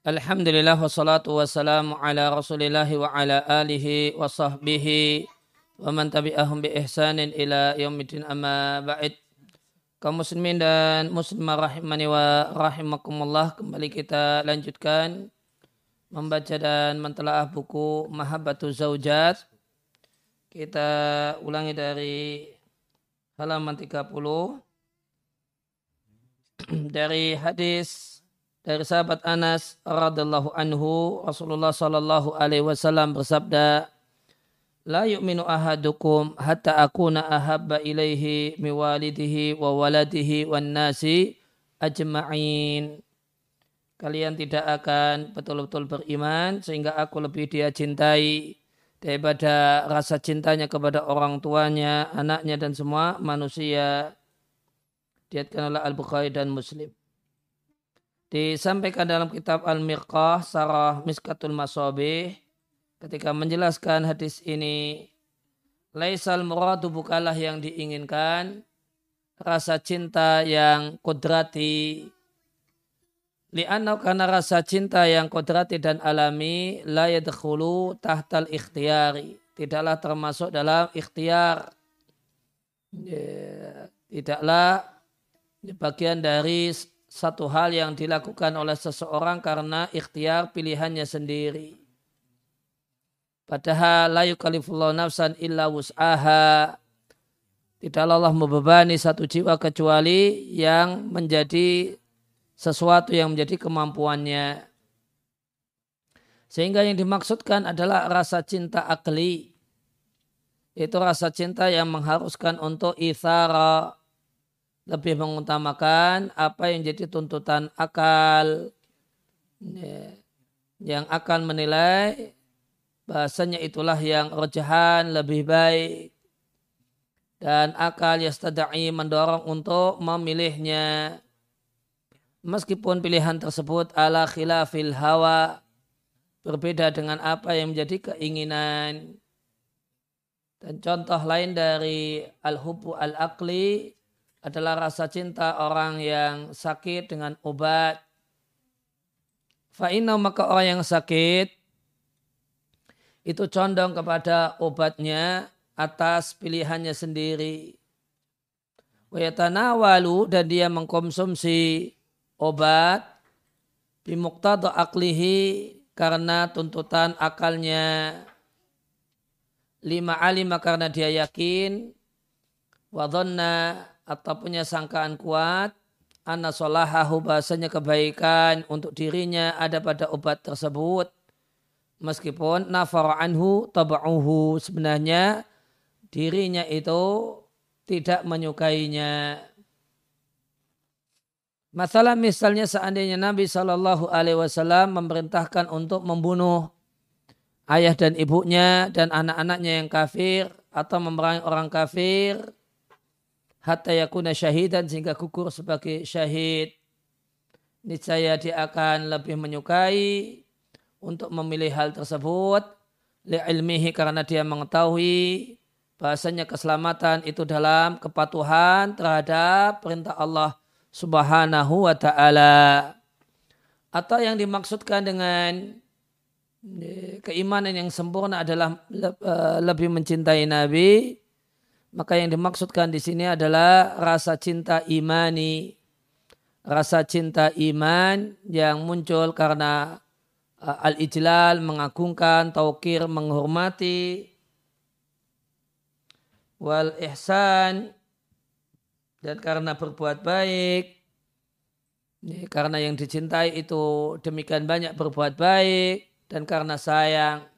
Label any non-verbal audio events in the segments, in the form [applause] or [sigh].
Alhamdulillah wassalatu wassalamu ala rasulillahi wa ala alihi wa sahbihi wa man tabi'ahum bi ihsanin ila yaumidin amma ba'id. Kaum muslimin dan muslimah rahimani wa rahimakumullah kembali kita lanjutkan membaca dan mentelaah buku Mahabbatu Zaujat kita ulangi dari halaman 30 [clears throat] dari hadis dari sahabat Anas radhiallahu anhu Rasulullah sallallahu alaihi wasallam bersabda La yu'minu ahadukum hatta akuna ahabba ilaihi miwalidihi wa waladihi wan nasi ajma'in. Kalian tidak akan betul-betul beriman sehingga aku lebih dia cintai daripada rasa cintanya kepada orang tuanya, anaknya dan semua manusia. Diatkan oleh Al-Bukhari dan Muslim disampaikan dalam kitab Al-Mirqah Sarah Miskatul Masobih ketika menjelaskan hadis ini Laisal muradu bukalah yang diinginkan. Rasa cinta yang kudrati. Li'anau karena rasa cinta yang kudrati dan alami la yadkhulu tahtal ikhtiyari. Tidaklah termasuk dalam ikhtiar. Ya, tidaklah bagian dari satu hal yang dilakukan oleh seseorang karena ikhtiar pilihannya sendiri. Padahal la yukallifullahu nafsan illa wus'aha. Tidaklah Allah membebani satu jiwa kecuali yang menjadi sesuatu yang menjadi kemampuannya. Sehingga yang dimaksudkan adalah rasa cinta akli. Itu rasa cinta yang mengharuskan untuk ithara, lebih mengutamakan apa yang jadi tuntutan akal ya, yang akan menilai bahasanya itulah yang rojahan lebih baik. Dan akal yastada'i mendorong untuk memilihnya. Meskipun pilihan tersebut ala khilafil hawa berbeda dengan apa yang menjadi keinginan. Dan contoh lain dari al-hubu al-aqli adalah rasa cinta orang yang sakit dengan obat. Fa'inau maka orang yang sakit itu condong kepada obatnya atas pilihannya sendiri. Wayatanawalu dan dia mengkonsumsi obat bimuqtada aklihi karena tuntutan akalnya lima alima karena dia yakin wadonna atau punya sangkaan kuat anna solahahu bahasanya kebaikan untuk dirinya ada pada obat tersebut. Meskipun nafar anhu taba'uhu sebenarnya dirinya itu tidak menyukainya. Masalah misalnya seandainya Nabi Shallallahu Alaihi Wasallam memerintahkan untuk membunuh ayah dan ibunya dan anak-anaknya yang kafir atau memerangi orang kafir hatta yakuna syahidan sehingga gugur sebagai syahid. Niscaya dia akan lebih menyukai untuk memilih hal tersebut ilmihi karena dia mengetahui bahasanya keselamatan itu dalam kepatuhan terhadap perintah Allah Subhanahu wa taala. Atau yang dimaksudkan dengan eh, keimanan yang sempurna adalah eh, lebih mencintai Nabi maka yang dimaksudkan di sini adalah rasa cinta imani. Rasa cinta iman yang muncul karena uh, al-ijlal, mengagungkan, taukir, menghormati, wal ihsan, dan karena berbuat baik, karena yang dicintai itu demikian banyak berbuat baik, dan karena sayang,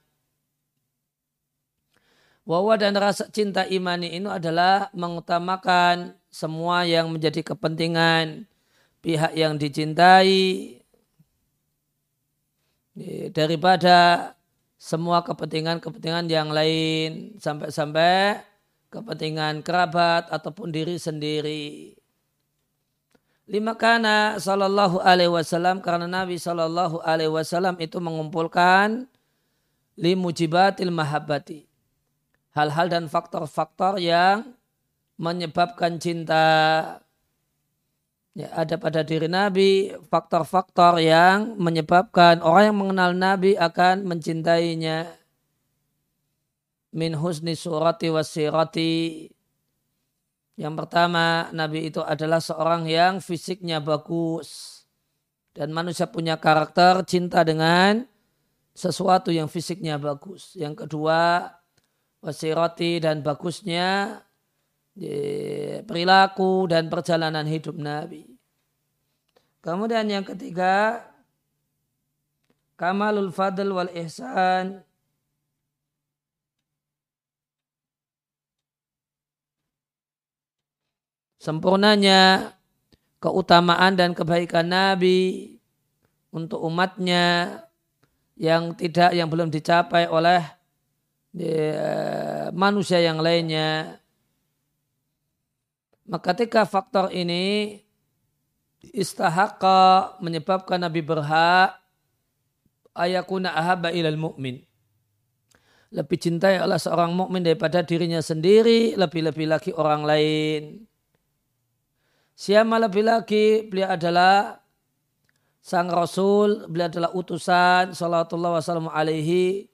Wawa dan rasa cinta imani ini adalah mengutamakan semua yang menjadi kepentingan. Pihak yang dicintai daripada semua kepentingan-kepentingan yang lain. Sampai-sampai kepentingan kerabat ataupun diri sendiri. Lima kana sallallahu alaihi wasallam karena Nabi sallallahu alaihi wasallam itu mengumpulkan limujibatil mahabbati hal-hal dan faktor-faktor yang menyebabkan cinta ya, ada pada diri Nabi. Faktor-faktor yang menyebabkan orang yang mengenal Nabi akan mencintainya. Min husni surati wasirati yang pertama Nabi itu adalah seorang yang fisiknya bagus. Dan manusia punya karakter cinta dengan sesuatu yang fisiknya bagus. Yang kedua wasirati dan bagusnya perilaku dan perjalanan hidup Nabi. Kemudian yang ketiga, kamalul fadl wal ihsan. Sempurnanya keutamaan dan kebaikan Nabi untuk umatnya yang tidak yang belum dicapai oleh eh, manusia yang lainnya maka ketika faktor ini istahaka menyebabkan Nabi berhak ayakuna ahaba ilal mu'min. Lebih cintai oleh seorang mukmin daripada dirinya sendiri, lebih-lebih lagi orang lain. Siapa lebih lagi, beliau adalah sang Rasul, beliau adalah utusan, salatullah wassalamu alaihi,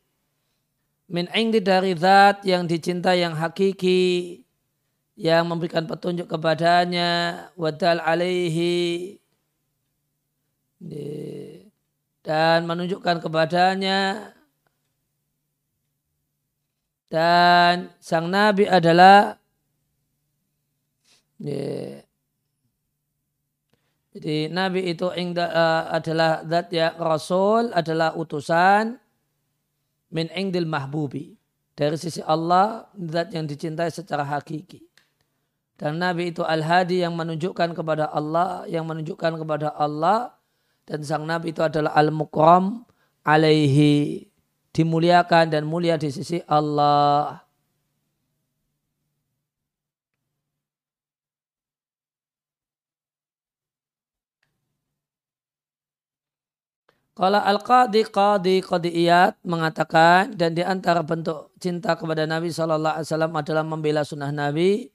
min indi dari zat yang dicintai yang hakiki, yang memberikan petunjuk kepadanya wadal alaihi dan menunjukkan kepadanya. Dan sang nabi adalah jadi nabi itu uh, adalah zat ya rasul adalah utusan min mahbubi dari sisi Allah zat yang dicintai secara hakiki dan Nabi itu Al-Hadi yang menunjukkan kepada Allah, yang menunjukkan kepada Allah. Dan sang Nabi itu adalah Al-Mukram alaihi. Dimuliakan dan mulia di sisi Allah. Kalau Al-Qadi Qadi Qadi'iyat mengatakan dan di antara bentuk cinta kepada Nabi SAW adalah membela sunnah Nabi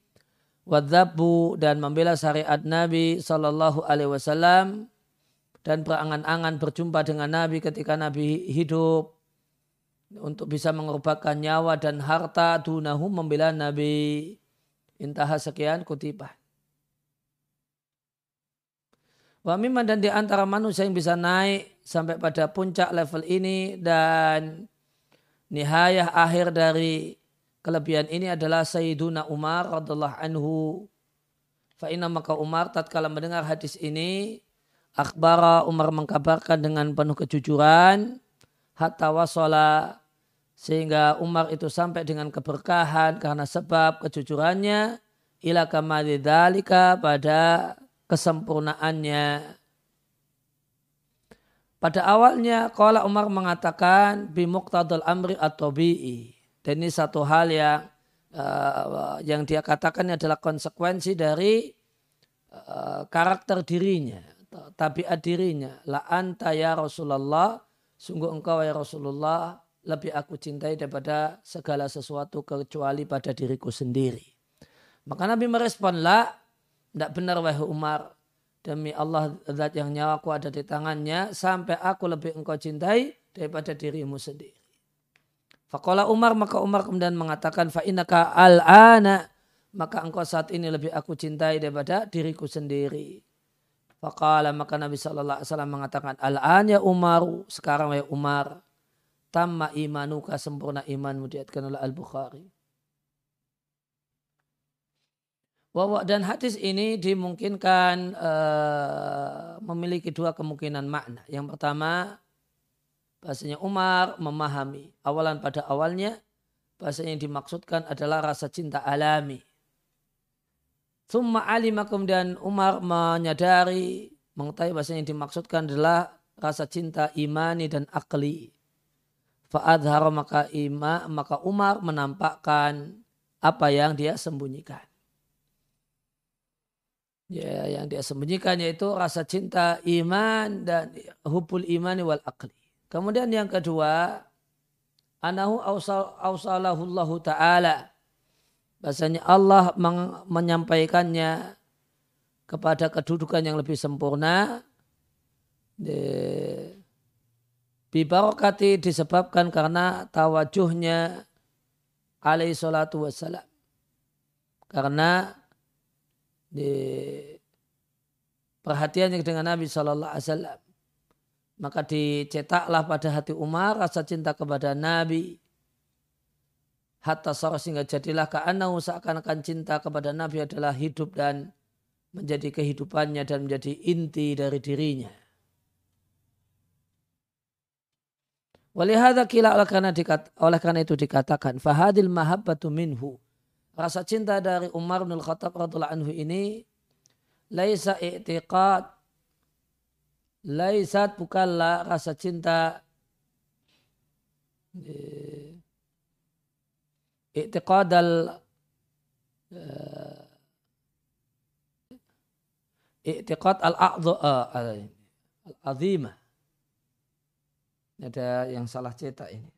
wadzabu dan membela syariat Nabi Shallallahu Alaihi Wasallam dan berangan-angan berjumpa dengan Nabi ketika Nabi hidup untuk bisa mengorbankan nyawa dan harta dunahu membela Nabi intaha sekian kutibah. Wa mimman dan di antara manusia yang bisa naik sampai pada puncak level ini dan nihayah akhir dari kelebihan ini adalah Sayyiduna Umar radhiallahu anhu. Fa'ina maka Umar tatkala mendengar hadis ini, akhbara Umar mengkabarkan dengan penuh kejujuran, hatta wasala sehingga Umar itu sampai dengan keberkahan karena sebab kejujurannya ila kamalidhalika pada kesempurnaannya. Pada awalnya, Kala Umar mengatakan bimuqtadul amri atau bi'i dan ini satu hal yang uh, yang dia katakan adalah konsekuensi dari uh, karakter dirinya, tabiat dirinya. La anta ya Rasulullah, sungguh engkau ya Rasulullah lebih aku cintai daripada segala sesuatu kecuali pada diriku sendiri. Maka Nabi merespon, tidak benar wahai Umar. Demi Allah zat yang nyawaku ada di tangannya, sampai aku lebih engkau cintai daripada dirimu sendiri. Fakola Umar maka Umar kemudian mengatakan fa innaka al-ana maka engkau saat ini lebih aku cintai daripada diriku sendiri. Fakala maka Nabi Wasallam mengatakan al-an ya Umaru sekarang ya Umar tamma imanuka sempurna imanmu diatkan oleh Al-Bukhari. dan hadis ini dimungkinkan uh, memiliki dua kemungkinan makna. Yang pertama, bahasanya Umar memahami awalan pada awalnya bahasa yang dimaksudkan adalah rasa cinta alami. Summa alima kemudian Umar menyadari mengetahui bahasa yang dimaksudkan adalah rasa cinta imani dan akli. Fa'adhara maka ima, maka Umar menampakkan apa yang dia sembunyikan. Ya, yang dia sembunyikan yaitu rasa cinta iman dan hubul imani wal akli. Kemudian yang kedua, anahu ausalahullahu ta'ala. Bahasanya Allah menyampaikannya kepada kedudukan yang lebih sempurna bibarokati disebabkan karena tawajuhnya alaihi salatu wassalam karena di perhatiannya dengan Nabi Shallallahu Alaihi Wasallam maka dicetaklah pada hati Umar rasa cinta kepada Nabi hatta sarah sehingga jadilah ka'anahu seakan-akan cinta kepada Nabi adalah hidup dan menjadi kehidupannya dan menjadi inti dari dirinya. Walihada kila oleh karena, dikat, oleh karena itu dikatakan fahadil mahabbatu minhu. Rasa cinta dari Umar bin Khattab radhiallahu anhu ini laisa i'tiqad laisat bukanlah rasa cinta eh, i'tiqad al eh, i'tiqad al-azimah ada yang salah cetak ini.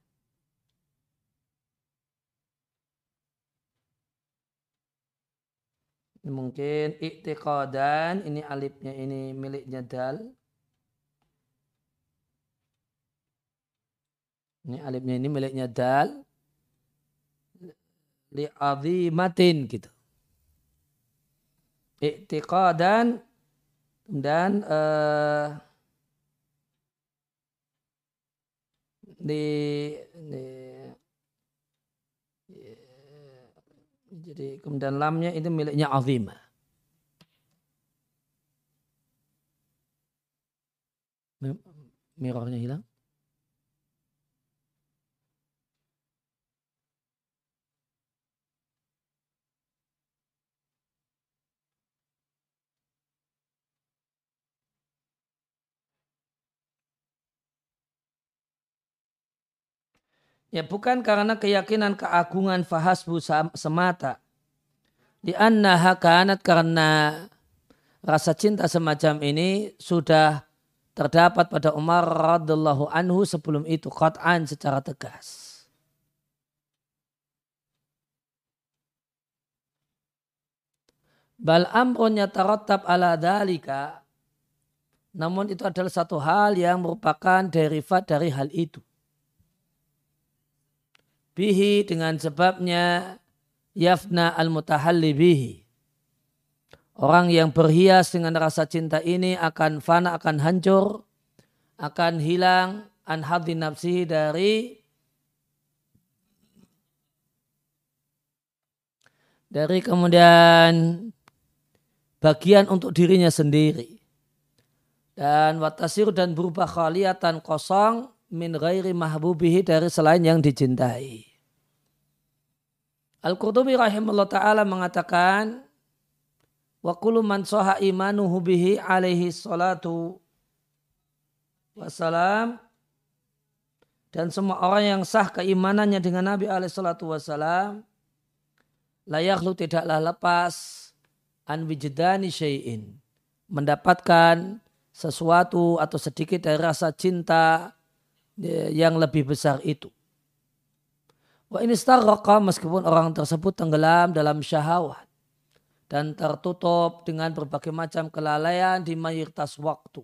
Mungkin iktiqadan, ini alifnya ini miliknya dal. Ini alifnya ini miliknya dal. Li'azimatin gitu. Iktiqadan dan uh, di, di jadi kemudian lamnya itu miliknya azimah. Mirrornya hilang. Ya bukan karena keyakinan keagungan fahasbu semata. Di annaha kanat karena rasa cinta semacam ini sudah terdapat pada Umar radhiallahu anhu sebelum itu qat'an secara tegas. Bal amrun yatarattab ala dalika namun itu adalah satu hal yang merupakan derivat dari hal itu bihi dengan sebabnya yafna al-mutahalli bihi. Orang yang berhias dengan rasa cinta ini akan fana, akan hancur, akan hilang an nafsihi dari dari kemudian bagian untuk dirinya sendiri. Dan watasir dan berubah khaliatan kosong min ghairi mahbubihi dari selain yang dicintai. Al-Qurtubi rahimahullah ta'ala mengatakan wa kullu man soha imanuhu bihi alaihi salatu wassalam dan semua orang yang sah keimanannya dengan Nabi alaihi salatu wassalam layaklu tidaklah lepas an wijdani syai'in mendapatkan sesuatu atau sedikit dari rasa cinta yang lebih besar itu. Wa ini meskipun orang tersebut tenggelam dalam syahwat dan tertutup dengan berbagai macam kelalaian di mayoritas waktu.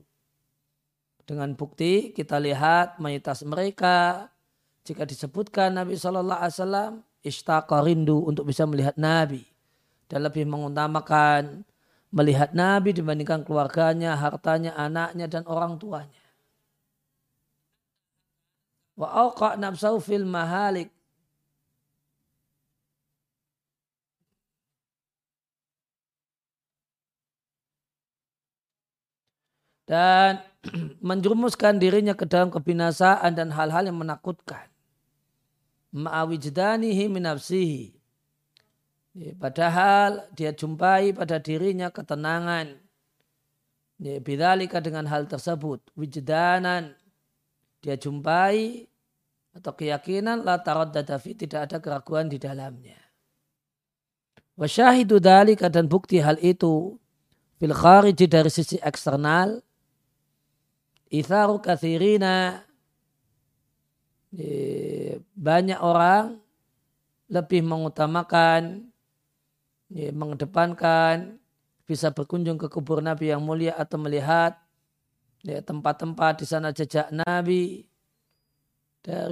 Dengan bukti kita lihat mayoritas mereka jika disebutkan Nabi Shallallahu Alaihi Wasallam istaqa rindu untuk bisa melihat Nabi dan lebih mengutamakan melihat Nabi dibandingkan keluarganya, hartanya, anaknya dan orang tuanya wa auqa mahalik dan [clears throat] menjerumuskan dirinya ke dalam kebinasaan dan hal-hal yang menakutkan. Ma'awijdanihi minafsihi. Padahal dia jumpai pada dirinya ketenangan. Bidalika dengan hal tersebut. Wijdanan. Dia jumpai atau keyakinan la taraddada fi tidak ada keraguan di dalamnya. Wa syahidu dalika dan bukti hal itu fil khariji dari sisi eksternal itharu kathirina banyak orang lebih mengutamakan mengedepankan bisa berkunjung ke kubur Nabi yang mulia atau melihat ya, tempat-tempat di sana jejak Nabi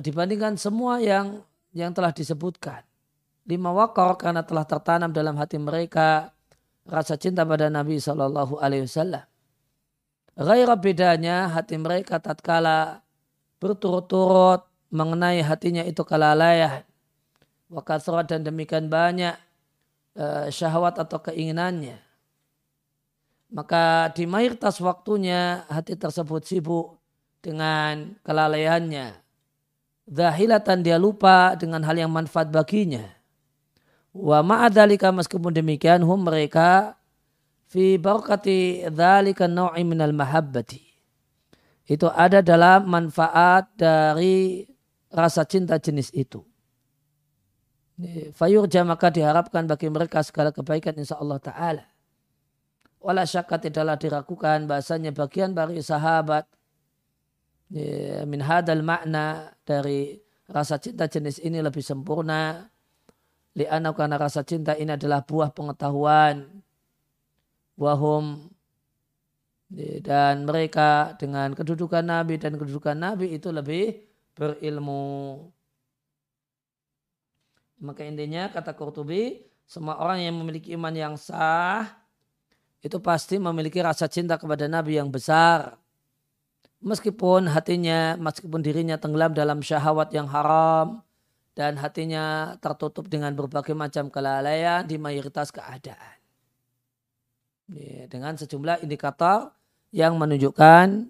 dibandingkan semua yang yang telah disebutkan. Lima wakor karena telah tertanam dalam hati mereka rasa cinta pada Nabi Shallallahu Alaihi Wasallam. Gairah bedanya hati mereka tatkala berturut-turut mengenai hatinya itu kelalaian. Wakasrat dan demikian banyak uh, syahwat atau keinginannya. Maka di mayoritas waktunya hati tersebut sibuk dengan kelalaiannya. Zahilatan dia lupa dengan hal yang manfaat baginya. Wa ma'adhalika meskipun demikian hum mereka fi barakati dhalika naw'i minal mahabbati. Itu ada dalam manfaat dari rasa cinta jenis itu. Fayurja maka diharapkan bagi mereka segala kebaikan insya Allah Ta'ala. Wala syakka tidaklah diragukan bahasanya bagian dari sahabat min hadal makna dari rasa cinta jenis ini lebih sempurna. Li'anau karena rasa cinta ini adalah buah pengetahuan. Wahum dan mereka dengan kedudukan Nabi dan kedudukan Nabi itu lebih berilmu. Maka intinya kata Qurtubi, semua orang yang memiliki iman yang sah itu pasti memiliki rasa cinta kepada Nabi yang besar. Meskipun hatinya, meskipun dirinya tenggelam dalam syahwat yang haram dan hatinya tertutup dengan berbagai macam kelalaian di mayoritas keadaan. Dengan sejumlah indikator yang menunjukkan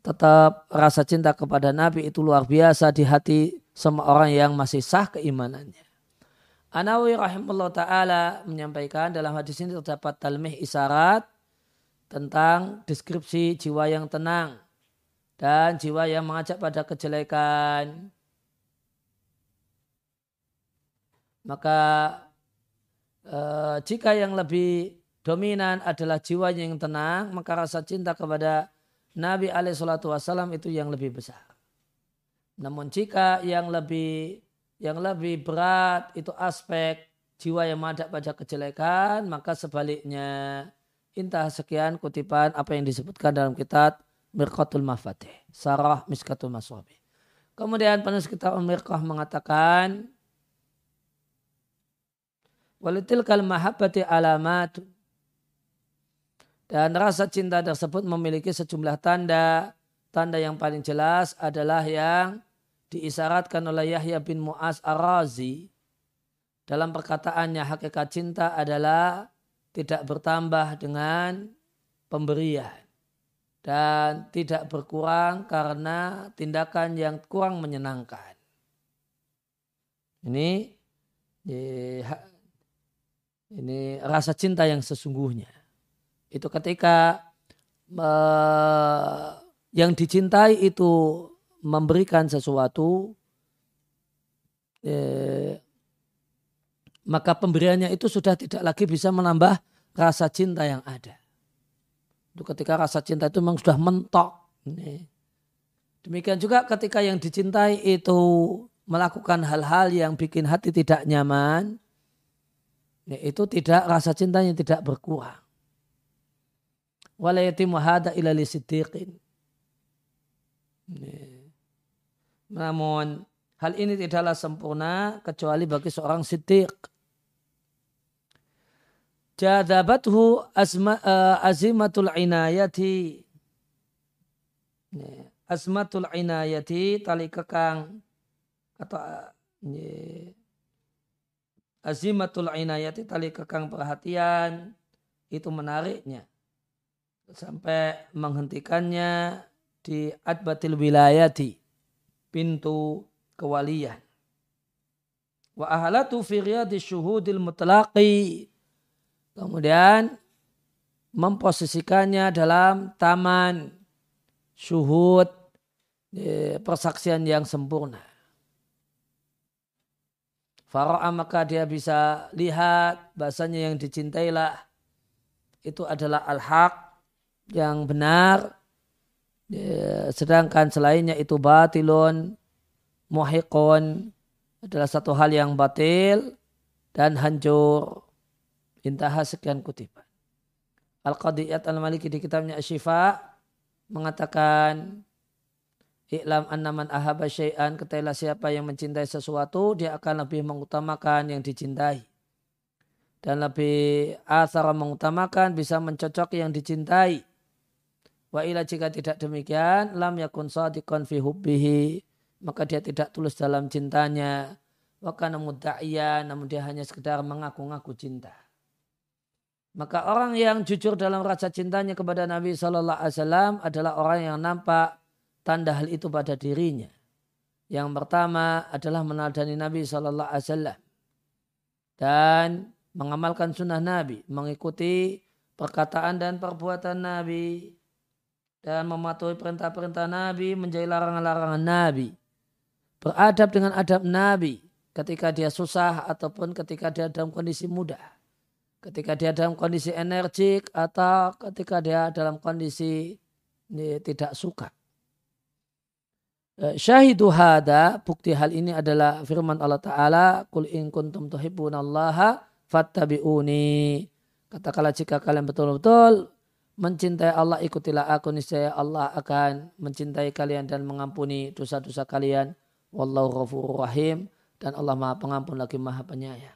tetap rasa cinta kepada Nabi itu luar biasa di hati semua orang yang masih sah keimanannya. Anawi rahimahullah ta'ala menyampaikan dalam hadis ini terdapat talmih isyarat tentang deskripsi jiwa yang tenang dan jiwa yang mengajak pada kejelekan. Maka eh, jika yang lebih dominan adalah jiwa yang tenang, maka rasa cinta kepada Nabi Alaihissalam itu yang lebih besar. Namun jika yang lebih yang lebih berat itu aspek jiwa yang ada pada kejelekan, maka sebaliknya intah sekian kutipan apa yang disebutkan dalam kitab Mirqatul Mafatih, Sarah Miskatul Maswabi. Kemudian penulis kitab Mirqah mengatakan, Walitil kal mahabbati alamatun dan rasa cinta tersebut memiliki sejumlah tanda. Tanda yang paling jelas adalah yang diisyaratkan oleh Yahya bin Mu'az Ar-Razi. Dalam perkataannya hakikat cinta adalah tidak bertambah dengan pemberian. Dan tidak berkurang karena tindakan yang kurang menyenangkan. Ini ini rasa cinta yang sesungguhnya itu ketika uh, yang dicintai itu memberikan sesuatu eh, maka pemberiannya itu sudah tidak lagi bisa menambah rasa cinta yang ada. Itu ketika rasa cinta itu memang sudah mentok. Demikian juga ketika yang dicintai itu melakukan hal-hal yang bikin hati tidak nyaman, itu tidak rasa cintanya tidak berkurang wala yatimu hada ila li. Namun hal ini tidaklah sempurna kecuali bagi seorang siddiq. Jadabathu azma, uh, azimatul inayati. Azmatul inayati tali kekang atau uh, azimatul inayati tali kekang perhatian itu menariknya sampai menghentikannya di adbatil wilayati pintu kewalian. Wa ahlatu fi riyadis syuhudil mutlaqi. Kemudian memposisikannya dalam taman syuhud persaksian yang sempurna. Fara'a maka dia bisa lihat bahasanya yang dicintailah itu adalah al-haq yang benar ya, sedangkan selainnya itu batilun muhiqun adalah satu hal yang batil dan hancur. Intaha sekian kutipan. Al-Qadiyat Al-Maliki di kitabnya Asyifa mengatakan Iklam annaman ahaba syai'an ketahuilah siapa yang mencintai sesuatu dia akan lebih mengutamakan yang dicintai. Dan lebih asal mengutamakan bisa mencocok yang dicintai wa ila jika tidak demikian lam yakun sadiqan fi hubbihi. Maka dia tidak tulus dalam cintanya. Wa kana mudda'iya namun dia hanya sekedar mengaku-ngaku cinta. Maka orang yang jujur dalam rasa cintanya kepada Nabi Shallallahu Alaihi Wasallam adalah orang yang nampak tanda hal itu pada dirinya. Yang pertama adalah meneladani Nabi Shallallahu Alaihi Wasallam dan mengamalkan sunnah Nabi, mengikuti perkataan dan perbuatan Nabi dan mematuhi perintah-perintah Nabi, menjadi larangan-larangan Nabi, beradab dengan adab Nabi ketika dia susah ataupun ketika dia dalam kondisi mudah, ketika dia dalam kondisi energik atau ketika dia dalam kondisi tidak suka. Eh, syahidu hada, bukti hal ini adalah firman Allah Ta'ala, Kul in kuntum tuhibbunallaha fattabi'uni. Katakanlah jika kalian betul-betul mencintai Allah, ikutilah aku, niscaya Allah akan mencintai kalian dan mengampuni dosa-dosa kalian. Wallahu ghafurur rahim. Dan Allah maha pengampun lagi maha penyayang.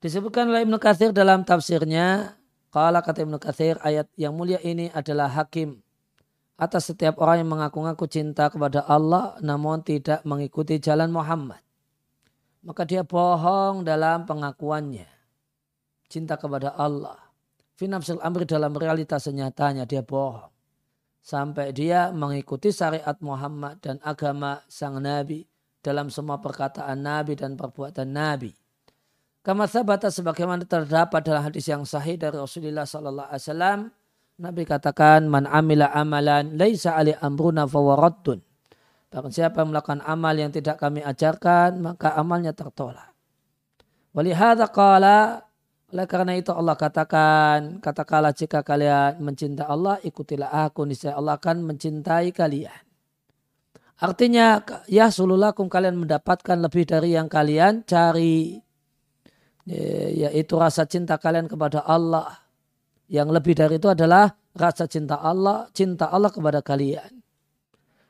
Disebutkan oleh Ibnu Katsir dalam tafsirnya, kalau kata Ibnu Katsir, ayat yang mulia ini adalah hakim atas setiap orang yang mengaku-ngaku cinta kepada Allah namun tidak mengikuti jalan Muhammad. Maka dia bohong dalam pengakuannya. Cinta kepada Allah. Finafsil amri dalam realitas senyatanya dia bohong. Sampai dia mengikuti syariat Muhammad dan agama sang Nabi dalam semua perkataan Nabi dan perbuatan Nabi. Kama sabata sebagaimana terdapat dalam hadis yang sahih dari Rasulullah Sallallahu Alaihi Wasallam Nabi katakan man amila amalan laisa ali amruna fawaraddun. Bahkan siapa yang melakukan amal yang tidak kami ajarkan maka amalnya tertolak. Walihada qala oleh karena itu Allah katakan katakanlah jika kalian mencintai Allah ikutilah aku niscaya Allah akan mencintai kalian. Artinya ya sululakum kalian mendapatkan lebih dari yang kalian cari yaitu rasa cinta kalian kepada Allah yang lebih dari itu adalah rasa cinta Allah, cinta Allah kepada kalian.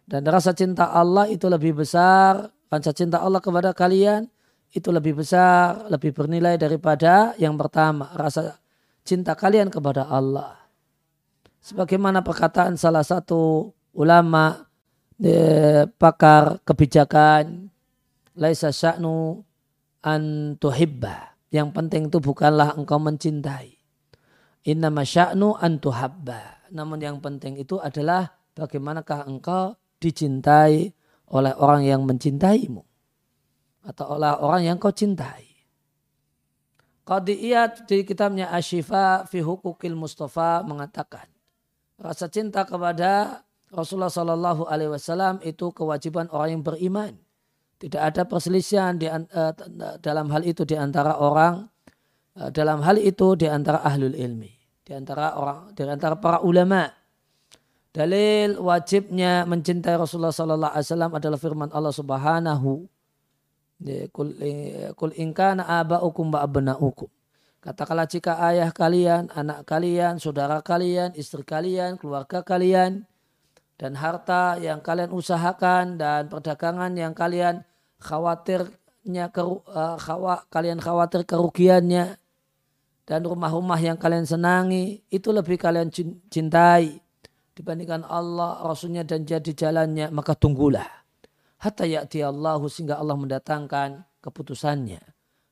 Dan rasa cinta Allah itu lebih besar, rasa cinta Allah kepada kalian itu lebih besar, lebih bernilai daripada yang pertama, rasa cinta kalian kepada Allah. Sebagaimana perkataan salah satu ulama eh, pakar kebijakan, laisa sya'nu an tuhibba. Yang penting itu bukanlah engkau mencintai Inna masya'nu antuhabba. Namun yang penting itu adalah bagaimanakah engkau dicintai oleh orang yang mencintaimu. Atau oleh orang yang kau cintai. Qadiyat di kitabnya Ashifa fi hukukil Mustafa mengatakan rasa cinta kepada Rasulullah Shallallahu Alaihi Wasallam itu kewajiban orang yang beriman. Tidak ada perselisihan di, uh, dalam hal itu di antara orang, uh, dalam hal itu di antara ahlul ilmi di antara orang di antara para ulama. Dalil wajibnya mencintai Rasulullah sallallahu alaihi wasallam adalah firman Allah Subhanahu Kul, kul inkana aba'ukum wa abna'ukum. Katakanlah jika ayah kalian, anak kalian, saudara kalian, istri kalian, keluarga kalian, dan harta yang kalian usahakan dan perdagangan yang kalian khawatirnya keru, khawa, kalian khawatir kerugiannya dan rumah-rumah yang kalian senangi itu lebih kalian cintai dibandingkan Allah, Rasulnya dan jadi jalannya maka tunggulah hatta ya'ti Allah sehingga Allah mendatangkan keputusannya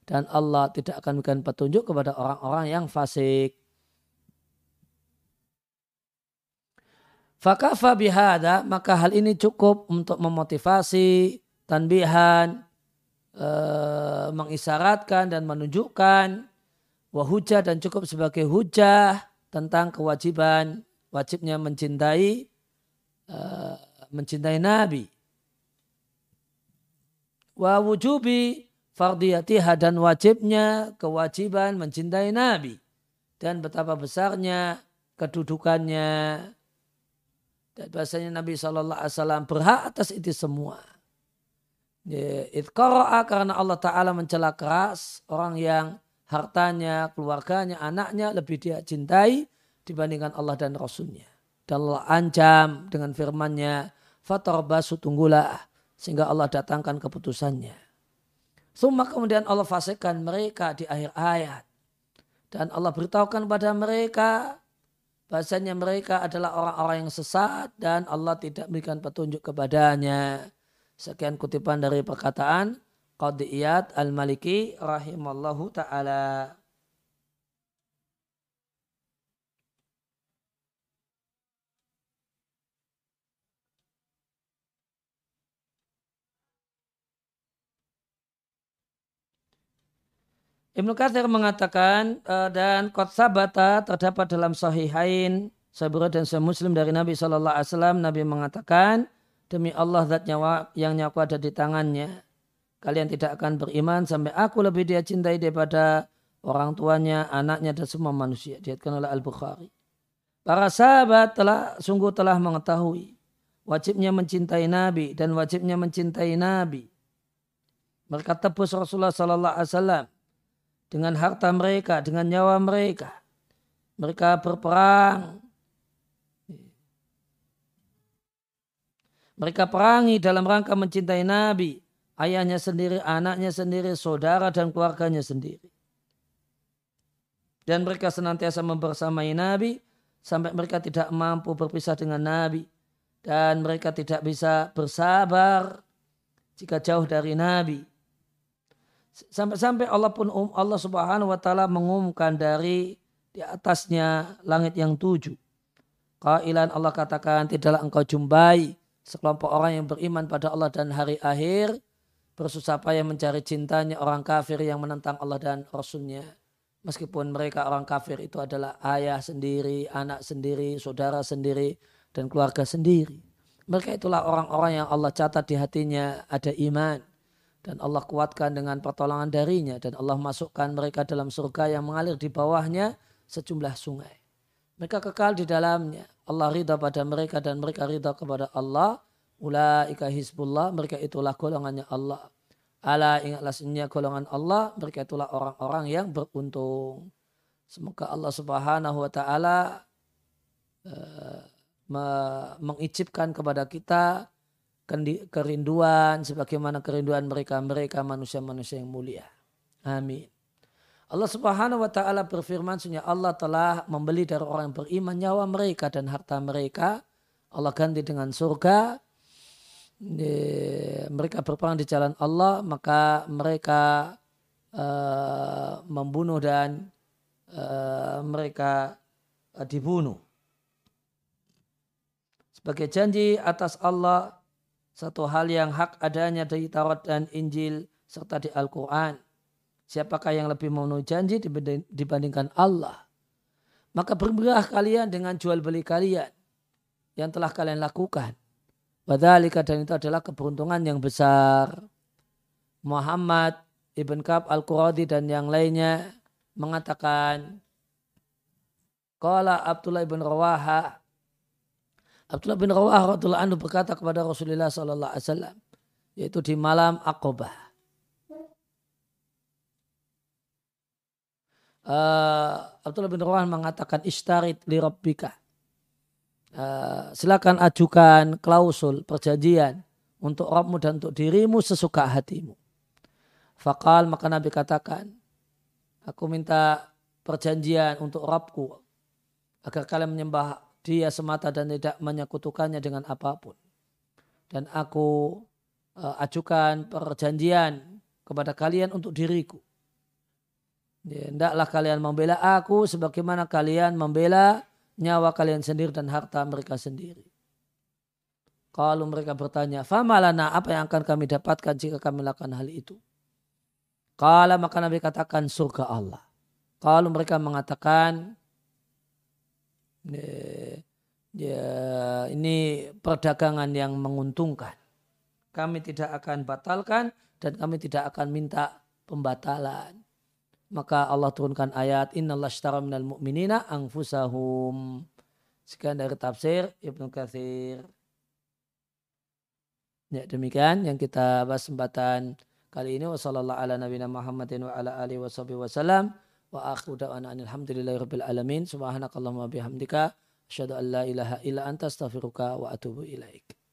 dan Allah tidak akan memberikan petunjuk kepada orang-orang yang fasik. Fakafa bihada maka hal ini cukup untuk memotivasi tanbihan, e, mengisyaratkan dan menunjukkan wahujah dan cukup sebagai hujah tentang kewajiban wajibnya mencintai uh, mencintai Nabi. Wa wujubi fardiyatiha dan wajibnya kewajiban mencintai Nabi. Dan betapa besarnya kedudukannya dan bahasanya Nabi SAW berhak atas itu semua. Itqara'a karena Allah Ta'ala mencela keras orang yang hartanya, keluarganya, anaknya lebih dia cintai dibandingkan Allah dan Rasulnya. Dan Allah ancam dengan firmannya, Fatarbasu tunggulah sehingga Allah datangkan keputusannya. Suma kemudian Allah fasikkan mereka di akhir ayat. Dan Allah beritahukan kepada mereka bahasanya mereka adalah orang-orang yang sesat dan Allah tidak memberikan petunjuk kepadanya. Sekian kutipan dari perkataan Qadiyat Al-Maliki rahimallahu taala. Ibnu Katsir mengatakan uh, dan kot sabata terdapat dalam sahihain Sabura dan Sahih Muslim dari Nabi Shallallahu Alaihi Wasallam Nabi mengatakan demi Allah zat nyawa yang nyawa ada di tangannya kalian tidak akan beriman sampai aku lebih dia cintai daripada orang tuanya, anaknya dan semua manusia. Diatkan oleh Al-Bukhari. Para sahabat telah sungguh telah mengetahui wajibnya mencintai Nabi dan wajibnya mencintai Nabi. Mereka tebus Rasulullah Sallallahu Alaihi Wasallam dengan harta mereka, dengan nyawa mereka. Mereka berperang. Mereka perangi dalam rangka mencintai Nabi, ayahnya sendiri, anaknya sendiri, saudara dan keluarganya sendiri. Dan mereka senantiasa membersamai Nabi sampai mereka tidak mampu berpisah dengan Nabi. Dan mereka tidak bisa bersabar jika jauh dari Nabi Sampai-sampai Allah pun um, Allah Subhanahu wa taala mengumumkan dari di atasnya langit yang tujuh. Kailan Allah katakan tidaklah engkau jumpai sekelompok orang yang beriman pada Allah dan hari akhir bersusah payah mencari cintanya orang kafir yang menentang Allah dan Rasulnya. Meskipun mereka orang kafir itu adalah ayah sendiri, anak sendiri, saudara sendiri, dan keluarga sendiri. Mereka itulah orang-orang yang Allah catat di hatinya ada iman dan Allah kuatkan dengan pertolongan darinya dan Allah masukkan mereka dalam surga yang mengalir di bawahnya sejumlah sungai. Mereka kekal di dalamnya. Allah ridha pada mereka dan mereka ridha kepada Allah. Ulaika hizbullah, mereka itulah golongannya Allah. Ala ingatlah senyap golongan Allah, mereka itulah orang-orang yang beruntung. Semoga Allah subhanahu wa ta'ala uh, mengicipkan kepada kita kerinduan sebagaimana kerinduan mereka-mereka manusia-manusia yang mulia. Amin. Allah Subhanahu wa taala berfirman sesungguhnya Allah telah membeli dari orang yang beriman nyawa mereka dan harta mereka. Allah ganti dengan surga. mereka berperang di jalan Allah maka mereka uh, membunuh dan uh, mereka uh, dibunuh. Sebagai janji atas Allah satu hal yang hak adanya dari Taurat dan Injil serta di Al-Quran. Siapakah yang lebih memenuhi janji dibandingkan Allah? Maka berberah kalian dengan jual beli kalian yang telah kalian lakukan. Wadhalika dan itu adalah keberuntungan yang besar. Muhammad Ibn Kab Al-Quradi dan yang lainnya mengatakan Qala Abdullah ibn Rawaha Abdullah bin Rawah radhiallahu anhu berkata kepada Rasulullah sallallahu alaihi wasallam yaitu di malam Aqabah. Uh, Abdullah bin Rawah mengatakan istarit li rabbika. Uh, silakan ajukan klausul perjanjian untuk Rabbmu dan untuk dirimu sesuka hatimu. Fakal maka Nabi katakan, aku minta perjanjian untuk Rabbku agar kalian menyembah dia semata dan tidak menyekutukannya dengan apa pun. Dan aku uh, ajukan perjanjian kepada kalian untuk diriku. Ya, hendaklah kalian membela aku sebagaimana kalian membela nyawa kalian sendiri dan harta mereka sendiri. Kalau mereka bertanya, Famalana apa yang akan kami dapatkan jika kami lakukan hal itu? Kalau maka Nabi katakan surga Allah. Kalau mereka mengatakan ya ini perdagangan yang menguntungkan. Kami tidak akan batalkan dan kami tidak akan minta pembatalan. Maka Allah turunkan ayat ashtara minal mu'minina anfusahum. Sekian dari tafsir Ibnu Katsir. Ya demikian yang kita bahas kesempatan kali ini wasallallahu ala nabiyina Muhammadin wa ala alihi wasallam wa akhu da'wana alhamdulillahi rabbil alamin. Subhanakallahumma bihamdika. Asyhadu an la ilaha illa anta astaghfiruka wa atubu ilaik